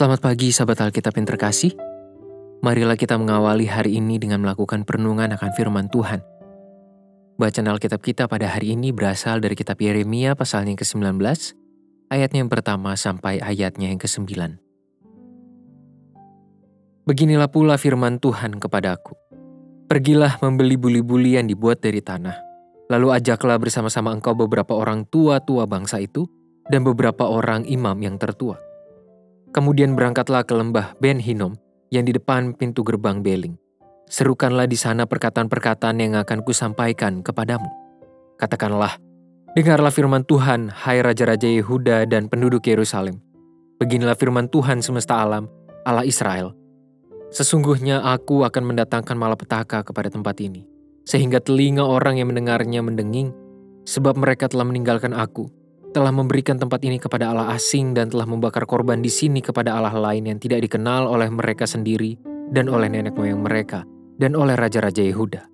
Selamat pagi sahabat Alkitab yang terkasih. Marilah kita mengawali hari ini dengan melakukan perenungan akan firman Tuhan. Bacaan Alkitab kita pada hari ini berasal dari kitab Yeremia pasalnya yang ke-19, ayatnya yang pertama sampai ayatnya yang ke-9. Beginilah pula firman Tuhan kepadaku. Pergilah membeli buli-buli yang dibuat dari tanah. Lalu ajaklah bersama-sama engkau beberapa orang tua-tua bangsa itu dan beberapa orang imam yang tertua Kemudian berangkatlah ke lembah Ben Hinom yang di depan pintu gerbang Beling. Serukanlah di sana perkataan-perkataan yang akan kusampaikan kepadamu. Katakanlah, dengarlah firman Tuhan, hai Raja-Raja Yehuda dan penduduk Yerusalem. Beginilah firman Tuhan semesta alam, Allah Israel. Sesungguhnya aku akan mendatangkan malapetaka kepada tempat ini, sehingga telinga orang yang mendengarnya mendenging, sebab mereka telah meninggalkan aku, telah memberikan tempat ini kepada Allah asing dan telah membakar korban di sini kepada Allah lain yang tidak dikenal oleh mereka sendiri dan oleh nenek moyang mereka dan oleh raja-raja Yehuda.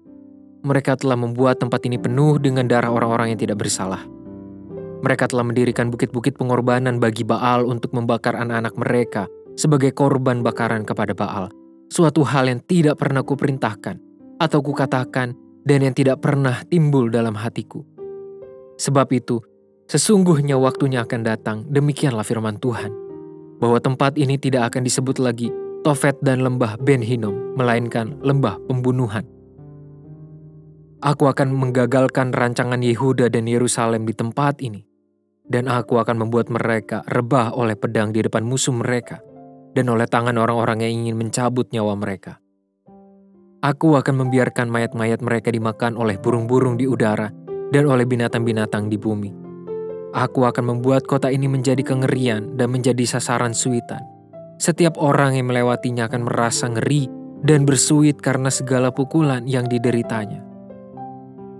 Mereka telah membuat tempat ini penuh dengan darah orang-orang yang tidak bersalah. Mereka telah mendirikan bukit-bukit pengorbanan bagi Baal untuk membakar anak-anak mereka sebagai korban bakaran kepada Baal, suatu hal yang tidak pernah kuperintahkan atau kukatakan dan yang tidak pernah timbul dalam hatiku. Sebab itu, Sesungguhnya waktunya akan datang, demikianlah firman Tuhan, bahwa tempat ini tidak akan disebut lagi Tofet dan lembah Ben Hinnom, melainkan lembah pembunuhan. Aku akan menggagalkan rancangan Yehuda dan Yerusalem di tempat ini, dan aku akan membuat mereka rebah oleh pedang di depan musuh mereka, dan oleh tangan orang-orang yang ingin mencabut nyawa mereka. Aku akan membiarkan mayat-mayat mereka dimakan oleh burung-burung di udara dan oleh binatang-binatang di bumi Aku akan membuat kota ini menjadi kengerian dan menjadi sasaran suitan. Setiap orang yang melewatinya akan merasa ngeri dan bersuit karena segala pukulan yang dideritanya.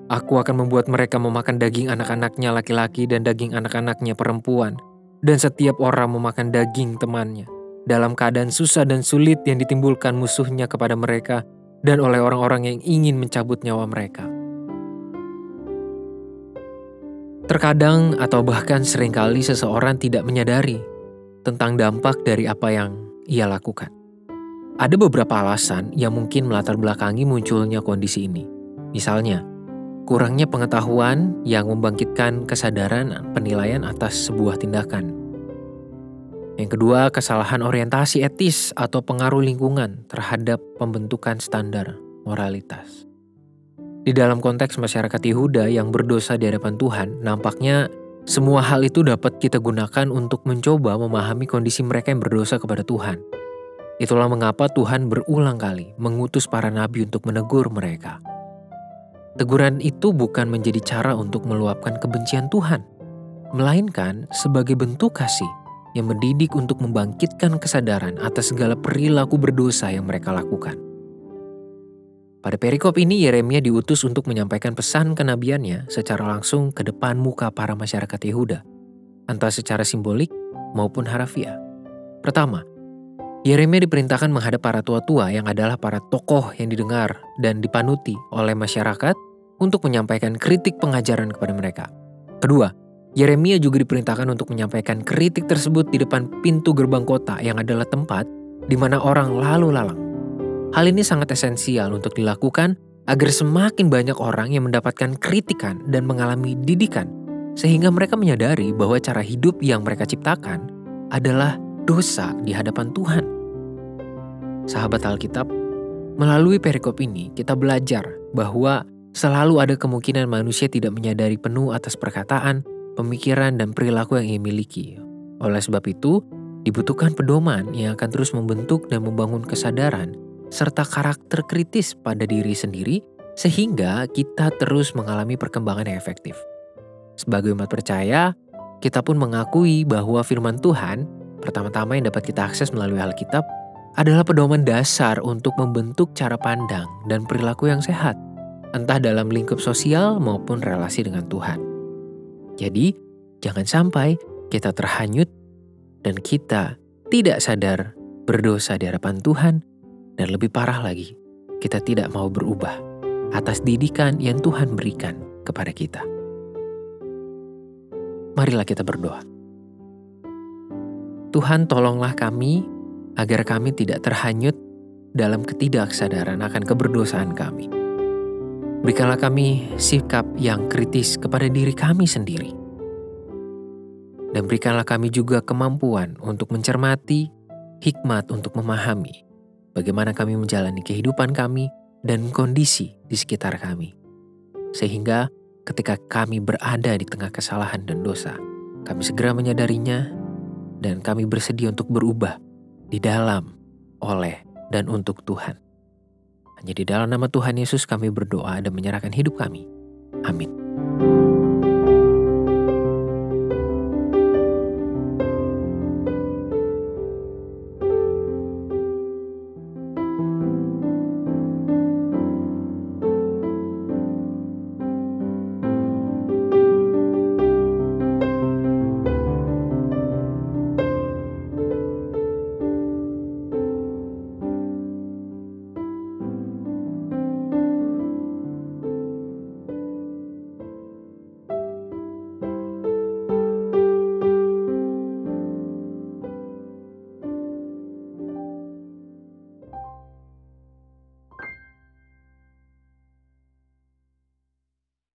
Aku akan membuat mereka memakan daging anak-anaknya laki-laki dan daging anak-anaknya perempuan, dan setiap orang memakan daging temannya, dalam keadaan susah dan sulit yang ditimbulkan musuhnya kepada mereka dan oleh orang-orang yang ingin mencabut nyawa mereka. Terkadang atau bahkan sering kali seseorang tidak menyadari tentang dampak dari apa yang ia lakukan. Ada beberapa alasan yang mungkin melatar belakangi munculnya kondisi ini. Misalnya, kurangnya pengetahuan yang membangkitkan kesadaran penilaian atas sebuah tindakan. Yang kedua, kesalahan orientasi etis atau pengaruh lingkungan terhadap pembentukan standar moralitas. Di dalam konteks masyarakat Yehuda yang berdosa di hadapan Tuhan, nampaknya semua hal itu dapat kita gunakan untuk mencoba memahami kondisi mereka yang berdosa kepada Tuhan. Itulah mengapa Tuhan berulang kali mengutus para nabi untuk menegur mereka. Teguran itu bukan menjadi cara untuk meluapkan kebencian Tuhan, melainkan sebagai bentuk kasih yang mendidik untuk membangkitkan kesadaran atas segala perilaku berdosa yang mereka lakukan. Pada perikop ini Yeremia diutus untuk menyampaikan pesan kenabiannya secara langsung ke depan muka para masyarakat Yehuda, entah secara simbolik maupun harafiah. Pertama, Yeremia diperintahkan menghadap para tua-tua yang adalah para tokoh yang didengar dan dipanuti oleh masyarakat untuk menyampaikan kritik pengajaran kepada mereka. Kedua, Yeremia juga diperintahkan untuk menyampaikan kritik tersebut di depan pintu gerbang kota yang adalah tempat di mana orang lalu lalang. Hal ini sangat esensial untuk dilakukan agar semakin banyak orang yang mendapatkan kritikan dan mengalami didikan, sehingga mereka menyadari bahwa cara hidup yang mereka ciptakan adalah dosa di hadapan Tuhan. Sahabat Alkitab, melalui perikop ini kita belajar bahwa selalu ada kemungkinan manusia tidak menyadari penuh atas perkataan, pemikiran, dan perilaku yang ia miliki. Oleh sebab itu, dibutuhkan pedoman yang akan terus membentuk dan membangun kesadaran serta karakter kritis pada diri sendiri, sehingga kita terus mengalami perkembangan yang efektif. Sebagai umat percaya, kita pun mengakui bahwa firman Tuhan, pertama-tama yang dapat kita akses melalui Alkitab, adalah pedoman dasar untuk membentuk cara pandang dan perilaku yang sehat, entah dalam lingkup sosial maupun relasi dengan Tuhan. Jadi, jangan sampai kita terhanyut dan kita tidak sadar berdosa di hadapan Tuhan dan lebih parah lagi, kita tidak mau berubah atas didikan yang Tuhan berikan kepada kita. Marilah kita berdoa. Tuhan tolonglah kami agar kami tidak terhanyut dalam ketidaksadaran akan keberdosaan kami. Berikanlah kami sikap yang kritis kepada diri kami sendiri. Dan berikanlah kami juga kemampuan untuk mencermati, hikmat untuk memahami bagaimana kami menjalani kehidupan kami dan kondisi di sekitar kami. Sehingga ketika kami berada di tengah kesalahan dan dosa, kami segera menyadarinya dan kami bersedia untuk berubah di dalam, oleh, dan untuk Tuhan. Hanya di dalam nama Tuhan Yesus kami berdoa dan menyerahkan hidup kami. Amin.